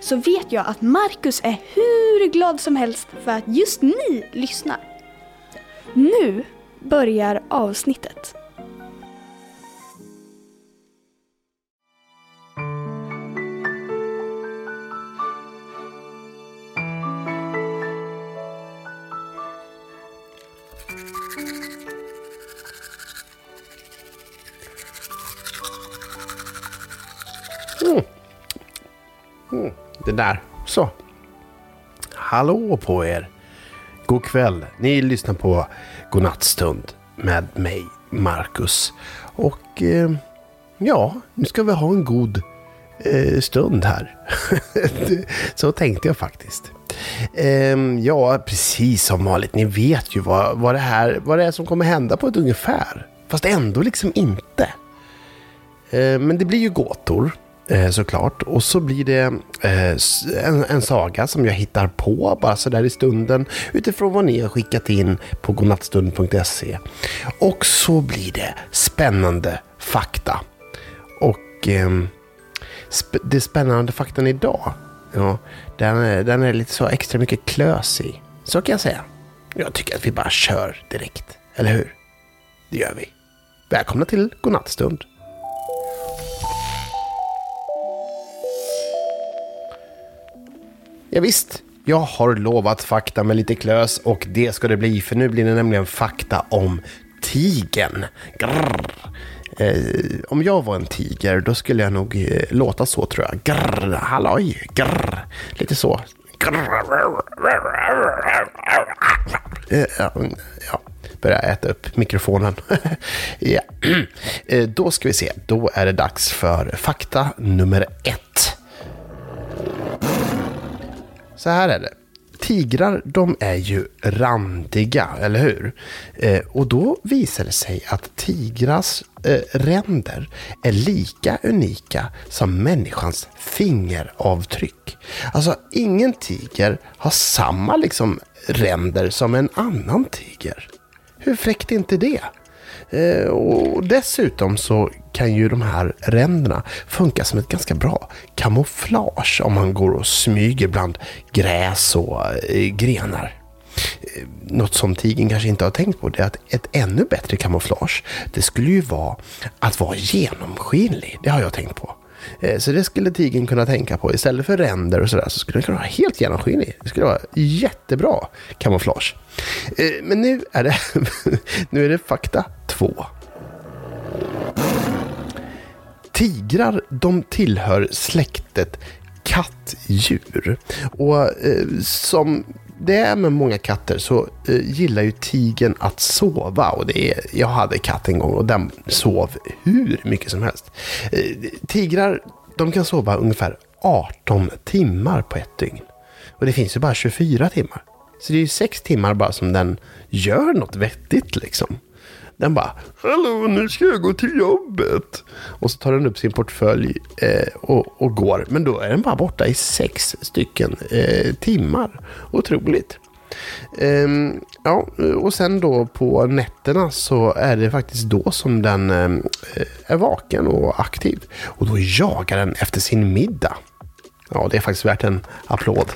så vet jag att Marcus är hur glad som helst för att just ni lyssnar. Nu börjar avsnittet. Det där. Så. Hallå på er. God kväll. Ni lyssnar på Godnattstund med mig, Marcus. Och eh, ja, nu ska vi ha en god eh, stund här. Så tänkte jag faktiskt. Eh, ja, precis som vanligt. Ni vet ju vad, vad, det här, vad det är som kommer hända på ett ungefär. Fast ändå liksom inte. Eh, men det blir ju gåtor. Eh, såklart. Och så blir det eh, en, en, saga som jag hittar på bara sådär i stunden utifrån vad ni har skickat in på godnattstund.se. Och så blir det spännande fakta. Och eh, sp det spännande faktan idag, ja, den, är, den är lite så extra mycket klös i. Så kan jag säga. Jag tycker att vi bara kör direkt, eller hur? Det gör vi. Välkomna till Godnattstund. Ja, visst, jag har lovat fakta med lite klös och det ska det bli för nu blir det nämligen fakta om tigen. Eh, om jag var en tiger då skulle jag nog eh, låta så tror jag. Grrr, halloj, grrr. Lite så. Eh, ja, mm, ja, börja äta upp mikrofonen. ja. Eh, då ska vi se, då är det dags för fakta nummer ett. Så här är det. Tigrar, de är ju randiga, eller hur? Eh, och då visar det sig att tigrars eh, ränder är lika unika som människans fingeravtryck. Alltså, ingen tiger har samma liksom ränder som en annan tiger. Hur fräckt är inte det? Eh, och dessutom så kan ju de här ränderna funka som ett ganska bra kamouflage om man går och smyger bland gräs och eh, grenar. Eh, något som tigern kanske inte har tänkt på det är att ett ännu bättre kamouflage det skulle ju vara att vara genomskinlig. Det har jag tänkt på. Så det skulle tigern kunna tänka på. Istället för ränder och sådär så skulle den kunna vara helt genomskinlig. Det skulle vara jättebra kamouflage. Men nu är det, nu är det fakta 2. Tigrar de tillhör släktet kattdjur. Och eh, som det är med många katter så eh, gillar ju tigen att sova. Och det är, jag hade katt en gång och den sov hur mycket som helst. Eh, tigrar de kan sova ungefär 18 timmar på ett dygn. Och det finns ju bara 24 timmar. Så det är ju 6 timmar bara som den gör något vettigt liksom. Den bara, hallå nu ska jag gå till jobbet. Och så tar den upp sin portfölj eh, och, och, går. Men då är den bara borta i sex stycken eh, timmar. Otroligt. Um, ja, och sen då på nätterna så är det faktiskt då som den um, är vaken och aktiv. Och då jagar den efter sin middag. Ja, det är faktiskt värt en applåd.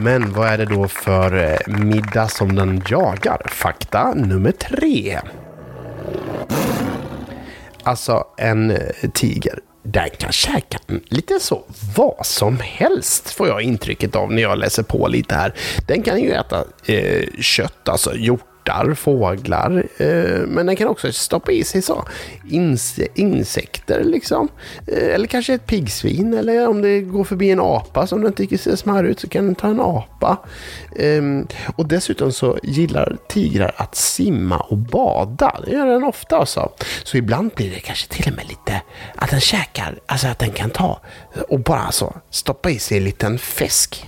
Men vad är det då för eh, middag som den jagar? Fakta nummer tre. Alltså en eh, tiger, den kan käka lite så vad som helst får jag intrycket av när jag läser på lite här. Den kan ju äta eh, kött, alltså hjort örtar, fåglar. Eh, men den kan också stoppa i sig så inse insekter liksom. Eh, eller kanske ett piggsvin. Eller om det går förbi en apa som den tycker ser smarrig ut så kan den ta en apa. Eh, och dessutom så gillar tigrar att simma och bada. Det gör den ofta alltså. Så ibland blir det kanske till och med lite att den käkar, alltså att den kan ta och bara så stoppa i sig en liten fisk.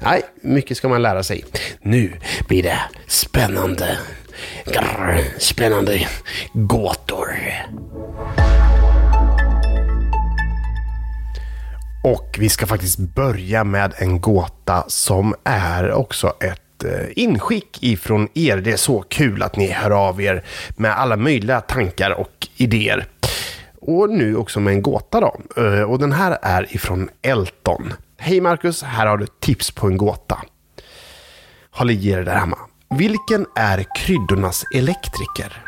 Nej, mycket ska man lära sig. Nu blir det spännande. Grr, spännande gåtor. Och vi ska faktiskt börja med en gåta som är också ett eh, inskick ifrån er. Det är så kul att ni hör av er med alla möjliga tankar och idéer. Och nu också med en gåta då. Eh, och den här är ifrån Elton. Hej Marcus, här har du tips på en gåta. Håll i er där hemma. Vilken är kryddornas elektriker?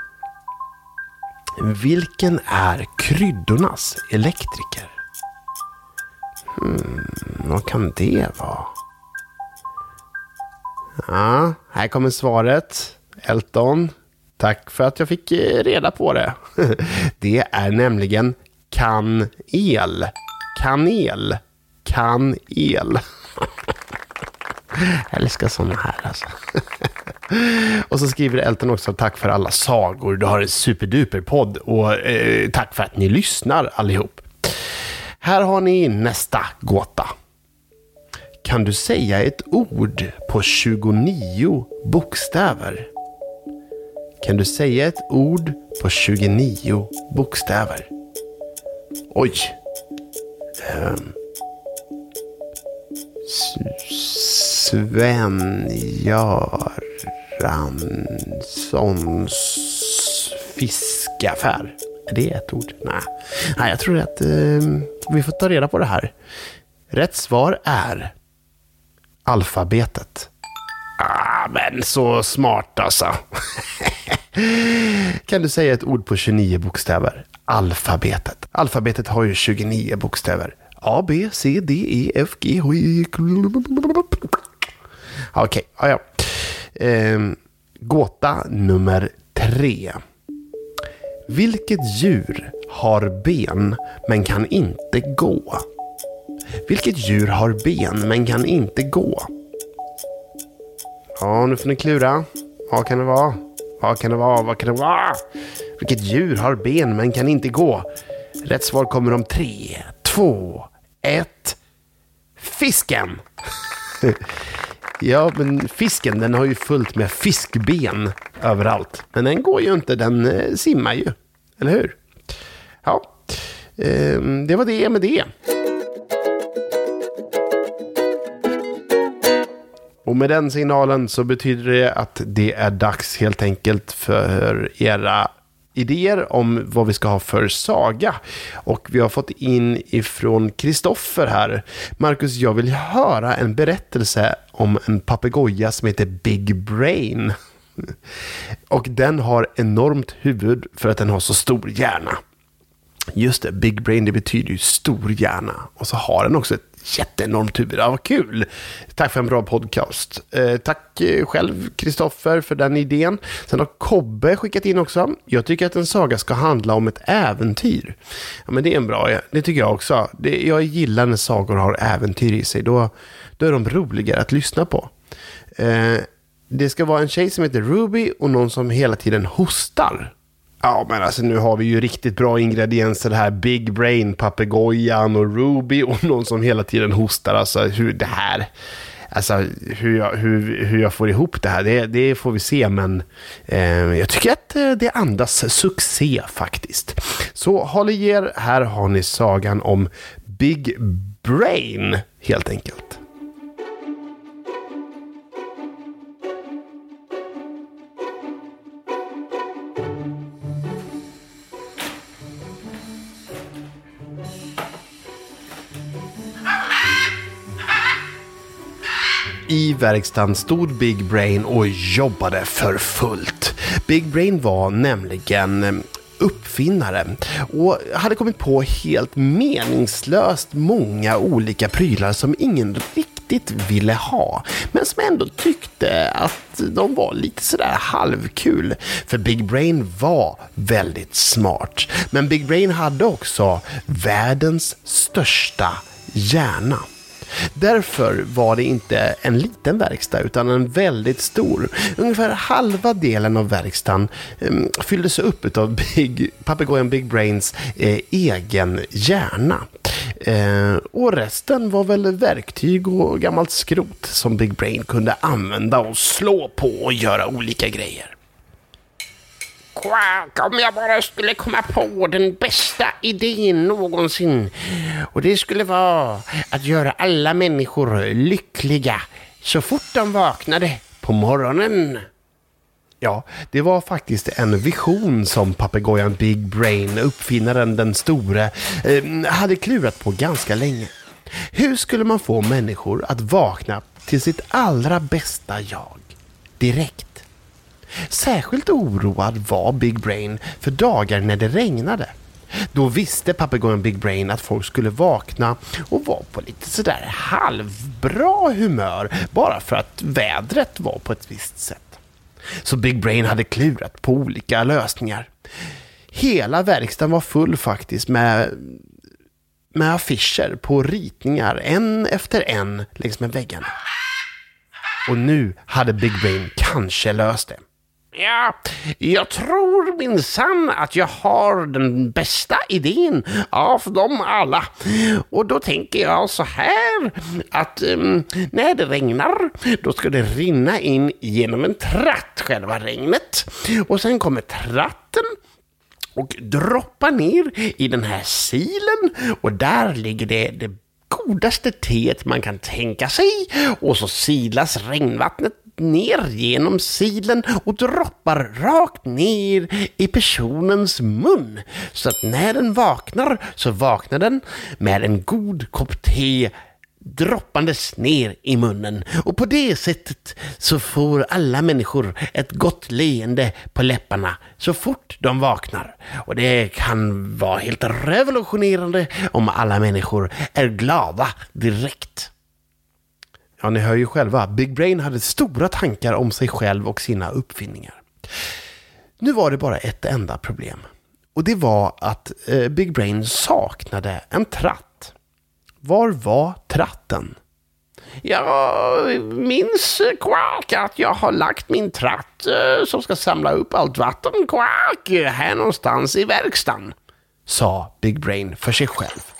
Vilken är kryddornas elektriker? Hmm, vad kan det vara? Ja, här kommer svaret. Elton, tack för att jag fick eh, reda på det. Det är nämligen kanel. Kanel kan el. Jag älskar sådana här alltså. och så skriver Elton också tack för alla sagor. Du har en superduper podd och eh, tack för att ni lyssnar allihop. Här har ni nästa gåta. Kan du säga ett ord på 29 bokstäver? Kan du säga ett ord på 29 bokstäver? Oj. Um. Sven-Göranssons fiskaffär. Är det ett ord? Nej, Nej jag tror att eh, vi får ta reda på det här. Rätt svar är alfabetet. Ah, men så smart alltså. kan du säga ett ord på 29 bokstäver? Alfabetet. Alfabetet har ju 29 bokstäver. A, B, C, D, E, F, G, H, I, Okej, okay, ja. Eh, gåta nummer tre. Vilket djur har ben men kan inte gå? Vilket djur har ben men kan inte gå? Ja, nu får ni klura. Vad kan det vara? Vad kan det vara? Vad kan det vara? Vilket djur har ben men kan inte gå? Rätt svar kommer om tre, två, ett. Fisken! ja, men fisken den har ju fullt med fiskben överallt. Men den går ju inte, den eh, simmar ju. Eller hur? Ja, ehm, det var det med det. Och med den signalen så betyder det att det är dags helt enkelt för era idéer om vad vi ska ha för saga. Och vi har fått in ifrån Kristoffer här. Marcus, jag vill höra en berättelse om en papegoja som heter Big Brain. Och den har enormt huvud för att den har så stor hjärna. Just det, Big Brain det betyder ju stor hjärna. Och så har den också ett jätteenormt huvud. Ja, vad kul! Tack för en bra podcast. Eh, tack eh, själv, Kristoffer, för den idén. Sen har Kobbe skickat in också. Jag tycker att en saga ska handla om ett äventyr. Ja, men det är en bra, det tycker jag också. Det, jag gillar när sagor har äventyr i sig. Då, då är de roligare att lyssna på. Eh, det ska vara en tjej som heter Ruby och någon som hela tiden hostar. Ja, men alltså nu har vi ju riktigt bra ingredienser här. Big Brain, papegojan och Ruby och någon som hela tiden hostar. Alltså hur det här... Alltså hur jag, hur, hur jag får ihop det här, det, det får vi se. Men eh, jag tycker att eh, det andas succé faktiskt. Så håll i er, här har ni sagan om Big Brain helt enkelt. Verkstaden stod Big Brain och jobbade för fullt. Big Brain var nämligen eh, uppfinnare och hade kommit på helt meningslöst många olika prylar som ingen riktigt ville ha, men som ändå tyckte att de var lite sådär halvkul. För Big Brain var väldigt smart, men Big Brain hade också världens största hjärna. Därför var det inte en liten verkstad utan en väldigt stor. Ungefär halva delen av verkstaden eh, fylldes upp av Big, papegojan Big Brains eh, egen hjärna. Eh, och resten var väl verktyg och gammalt skrot som Big Brain kunde använda och slå på och göra olika grejer. Quack, om jag bara skulle komma på den bästa idén någonsin. Och det skulle vara att göra alla människor lyckliga så fort de vaknade på morgonen. Ja, det var faktiskt en vision som papegojan Big Brain, uppfinnaren den store, eh, hade klurat på ganska länge. Hur skulle man få människor att vakna till sitt allra bästa jag direkt? Särskilt oroad var Big Brain för dagar när det regnade. Då visste papegojan Big Brain att folk skulle vakna och vara på lite sådär halvbra humör bara för att vädret var på ett visst sätt. Så Big Brain hade klurat på olika lösningar. Hela verkstaden var full faktiskt med, med affischer på ritningar, en efter en längs med väggarna. Och nu hade Big Brain kanske löst det. Ja, jag tror minsann att jag har den bästa idén av dem alla. Och då tänker jag så här att um, när det regnar då ska det rinna in genom en tratt, själva regnet. Och sen kommer tratten och droppar ner i den här silen och där ligger det, det godaste teet man kan tänka sig och så silas regnvattnet ner genom silen och droppar rakt ner i personens mun. Så att när den vaknar så vaknar den med en god kopp te droppandes ner i munnen och på det sättet så får alla människor ett gott leende på läpparna så fort de vaknar. Och det kan vara helt revolutionerande om alla människor är glada direkt. Ja, ni hör ju själva. Big Brain hade stora tankar om sig själv och sina uppfinningar. Nu var det bara ett enda problem. Och det var att eh, Big Brain saknade en tratt. Var var tratten? Jag minns, eh, Quack, att jag har lagt min tratt eh, som ska samla upp allt vatten, Quack, här någonstans i verkstaden. Sa Big Brain för sig själv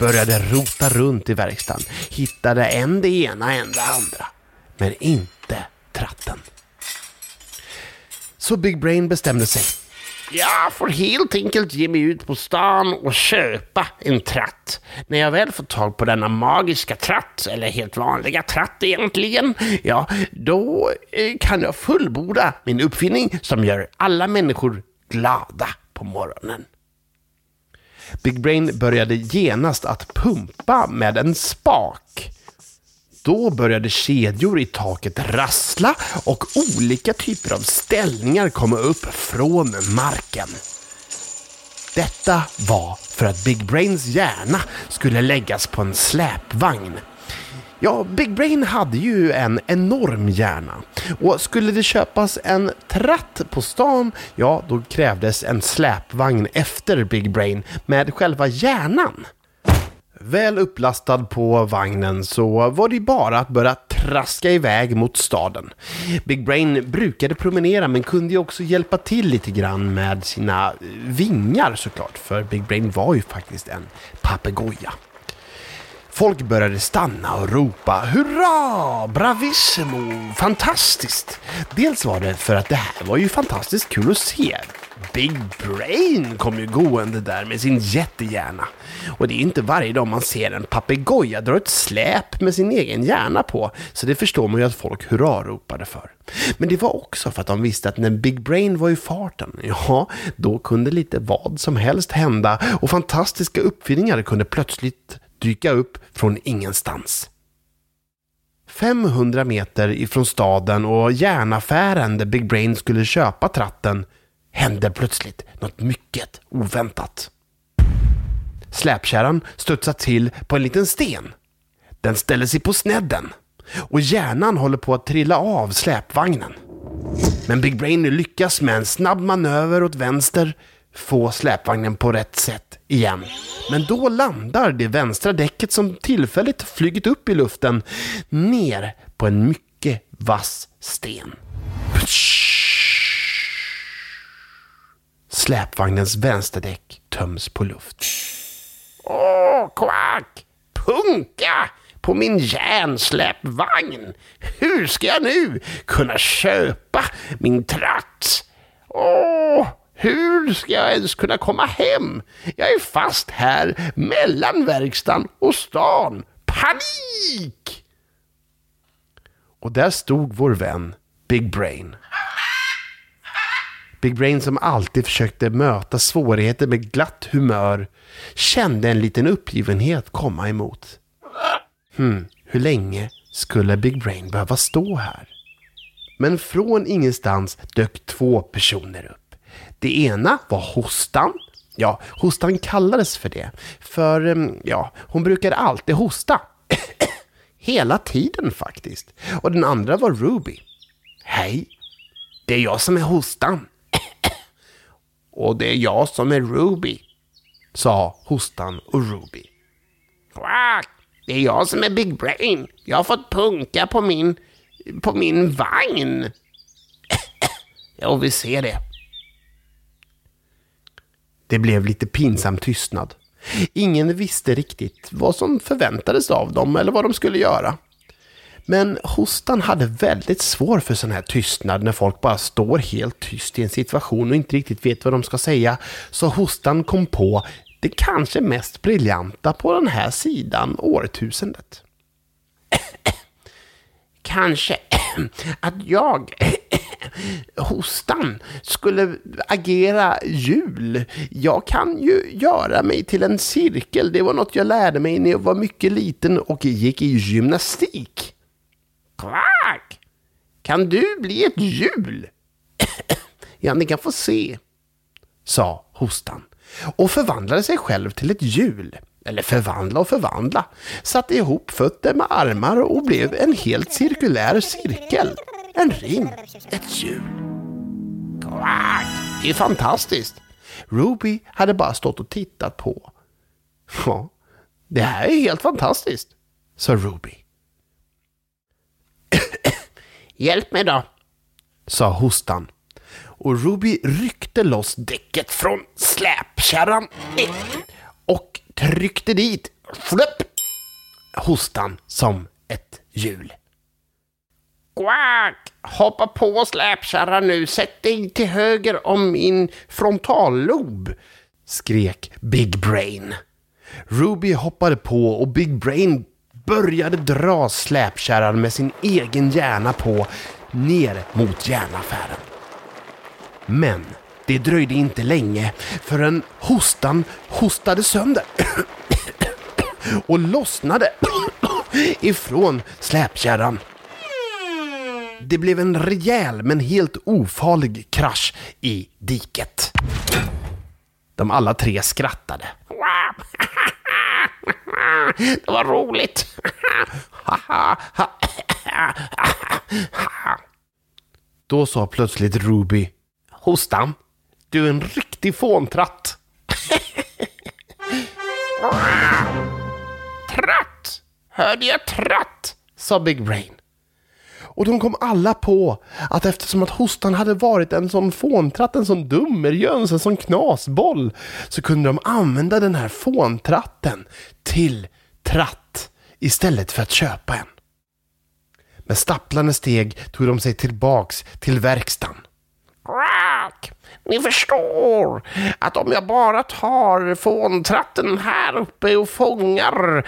började rota runt i verkstaden, hittade en det ena, en det andra. Men inte tratten. Så Big Brain bestämde sig. Jag får helt enkelt ge mig ut på stan och köpa en tratt. När jag väl får tag på denna magiska tratt, eller helt vanliga tratt egentligen, ja, då eh, kan jag fullborda min uppfinning som gör alla människor glada på morgonen. Big Brain började genast att pumpa med en spak. Då började kedjor i taket rassla och olika typer av ställningar komma upp från marken. Detta var för att Big Brains hjärna skulle läggas på en släpvagn Ja, Big Brain hade ju en enorm hjärna. Och skulle det köpas en tratt på stan, ja då krävdes en släpvagn efter Big Brain med själva hjärnan. Väl upplastad på vagnen så var det bara att börja traska iväg mot staden. Big Brain brukade promenera men kunde ju också hjälpa till lite grann med sina vingar såklart, för Big Brain var ju faktiskt en papegoja. Folk började stanna och ropa ”Hurra! Bravissimo! Fantastiskt!” Dels var det för att det här var ju fantastiskt kul att se. Big Brain kom ju gående där med sin jättehjärna. Och det är inte varje dag man ser en papegoja dra ett släp med sin egen hjärna på, så det förstår man ju att folk hurra-ropade för. Men det var också för att de visste att när Big Brain var i farten, ja, då kunde lite vad som helst hända och fantastiska uppfinningar kunde plötsligt dyka upp från ingenstans. 500 meter ifrån staden och järnaffären där Big Brain skulle köpa tratten hände plötsligt något mycket oväntat. Släpkärran studsade till på en liten sten. Den ställer sig på snedden och hjärnan håller på att trilla av släpvagnen. Men Big Brain lyckas med en snabb manöver åt vänster få släpvagnen på rätt sätt igen. Men då landar det vänstra däcket som tillfälligt flugit upp i luften ner på en mycket vass sten. Släpvagnens vänsterdäck töms på luft. Åh, kvack! Punka! på min järnsläpvagn. Hur ska jag nu kunna köpa min tratt? Åh, hur ska jag ens kunna komma hem? Jag är fast här mellan verkstaden och stan. Panik! Och där stod vår vän Big Brain. Big Brain som alltid försökte möta svårigheter med glatt humör kände en liten uppgivenhet komma emot. Hmm, hur länge skulle Big Brain behöva stå här? Men från ingenstans dök två personer upp. Det ena var Hostan. Ja, Hostan kallades för det. För, mm, ja, hon brukade alltid hosta. Hela tiden faktiskt. Och den andra var Ruby. Hej, det är jag som är Hostan. och det är jag som är Ruby, sa Hostan och Ruby. Quack! Det är jag som är Big Brain. Jag har fått punka på min, på min vagn. ja, vi ser det. Det blev lite pinsam tystnad. Ingen visste riktigt vad som förväntades av dem eller vad de skulle göra. Men hostan hade väldigt svår för sån här tystnad när folk bara står helt tyst i en situation och inte riktigt vet vad de ska säga. Så hostan kom på det kanske mest briljanta på den här sidan årtusendet. Kanske att jag, hostan, skulle agera hjul. Jag kan ju göra mig till en cirkel. Det var något jag lärde mig när jag var mycket liten och gick i gymnastik. Kvack! Kan du bli ett hjul? ja, ni kan få se, sa hostan och förvandlade sig själv till ett hjul. Eller förvandla och förvandla. Satte ihop fötter med armar och blev en helt cirkulär cirkel. En ring. Ett hjul. Quack! Det är fantastiskt. Ruby hade bara stått och tittat på. Ja, det här är helt fantastiskt, sa Ruby. Hjälp mig då, sa hostan och Ruby ryckte loss däcket från släpkärran och tryckte dit, flupp, hostan som ett hjul. Quack! Hoppa på släpkärran nu, sätt dig till höger om min frontallob, skrek Big Brain. Ruby hoppade på och Big Brain började dra släpkärran med sin egen hjärna på ner mot järnaffären. Men det dröjde inte länge förrän hostan hostade sönder och lossnade ifrån släpkärran. Det blev en rejäl men helt ofarlig krasch i diket. De alla tre skrattade. Det var roligt. Då sa plötsligt Ruby Hostan, du är en riktig fåntratt. tratt! Hörde jag tratt? sa Big Brain. Och de kom alla på att eftersom att hostan hade varit en sån fåntratt, en sån dummerjöns, en sån knasboll, så kunde de använda den här fåntratten till tratt istället för att köpa en. Med stapplande steg tog de sig tillbaks till verkstaden. Quack! Ni förstår att om jag bara tar fåntratten här uppe och fångar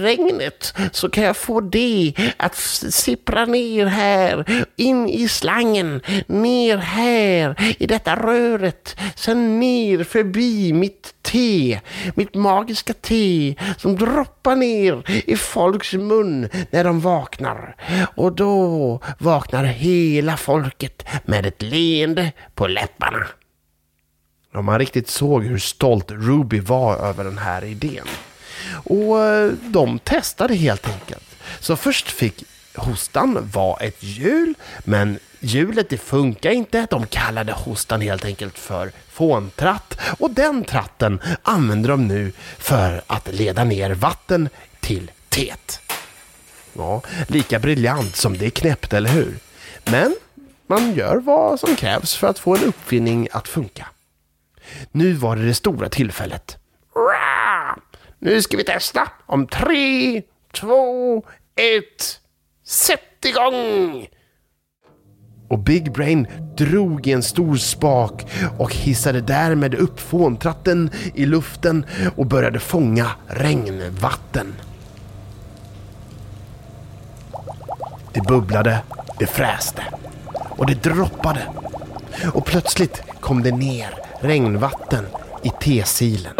regnet så kan jag få det att sippra ner här, in i slangen, ner här i detta röret, sen ner förbi mitt te, mitt magiska te som droppar ner i folks mun när de vaknar. Och då vaknar hela folket med ett leende på läpparna. Ja, man riktigt såg hur stolt Ruby var över den här idén. Och eh, de testade helt enkelt. Så först fick hostan vara ett hjul, men hjulet det funkar inte. De kallade hostan helt enkelt för fåntratt och den tratten använder de nu för att leda ner vatten till teet. Ja, lika briljant som det är knäppt, eller hur? Men man gör vad som krävs för att få en uppfinning att funka. Nu var det det stora tillfället. Nu ska vi testa om tre, två, ett, sätt igång! Och Big Brain drog i en stor spak och hissade därmed upp fåntratten i luften och började fånga regnvatten. Det bubblade, det fräste och det droppade. Och plötsligt kom det ner regnvatten i tesilen.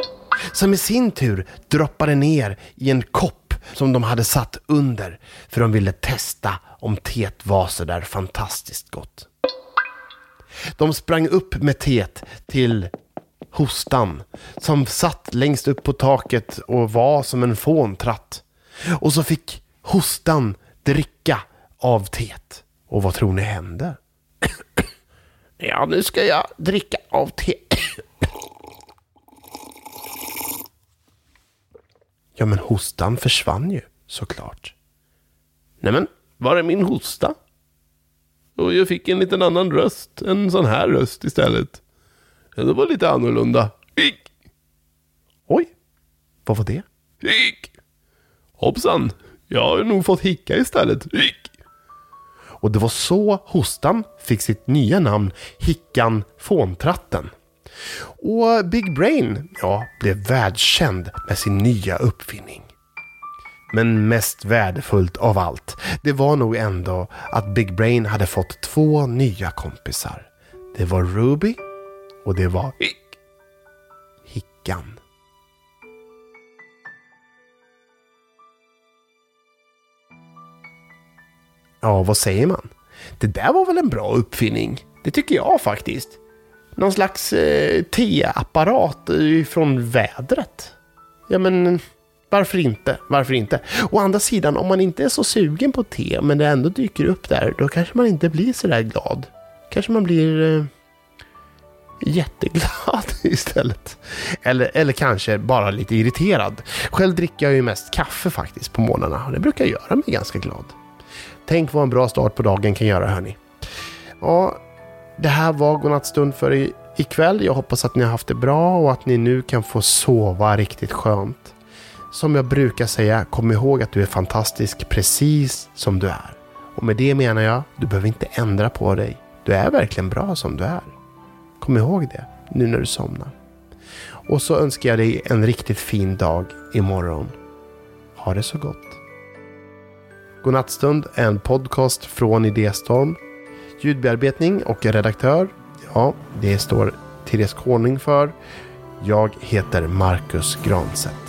Som i sin tur droppade ner i en kopp som de hade satt under för de ville testa om teet var så där fantastiskt gott. De sprang upp med teet till hostan som satt längst upp på taket och var som en fåntratt. Och så fick hostan dricka av teet. Och vad tror ni hände? Ja, nu ska jag dricka av teet. Ja, men hostan försvann ju såklart. Nämen, var är min hosta? Och jag fick en liten annan röst, en sån här röst istället. Ja, det var lite annorlunda. Hick! Oj, vad var det? Hick! Hoppsan, jag har nog fått hicka istället. Hick! Och det var så hostan fick sitt nya namn, Hickan Fåntratten. Och Big Brain, ja, blev världskänd med sin nya uppfinning. Men mest värdefullt av allt, det var nog ändå att Big Brain hade fått två nya kompisar. Det var Ruby och det var Hick. Hickan. Ja, vad säger man? Det där var väl en bra uppfinning? Det tycker jag faktiskt. Någon slags eh, teapparat eh, från vädret. Ja, men varför inte? Varför inte? Å andra sidan, om man inte är så sugen på te, men det ändå dyker upp där, då kanske man inte blir så där glad. Kanske man blir eh, jätteglad istället. Eller, eller kanske bara lite irriterad. Själv dricker jag ju mest kaffe faktiskt på morgnarna och det brukar göra mig ganska glad. Tänk vad en bra start på dagen kan göra hörni. Ja, det här var godnattstund för i, ikväll. Jag hoppas att ni har haft det bra och att ni nu kan få sova riktigt skönt. Som jag brukar säga, kom ihåg att du är fantastisk precis som du är. Och med det menar jag, du behöver inte ändra på dig. Du är verkligen bra som du är. Kom ihåg det nu när du somnar. Och så önskar jag dig en riktigt fin dag imorgon. Ha det så gott. Godnattstund är en podcast från Idéstorm. Ljudbearbetning och redaktör, ja, det står Therese Konung för. Jag heter Marcus Granset.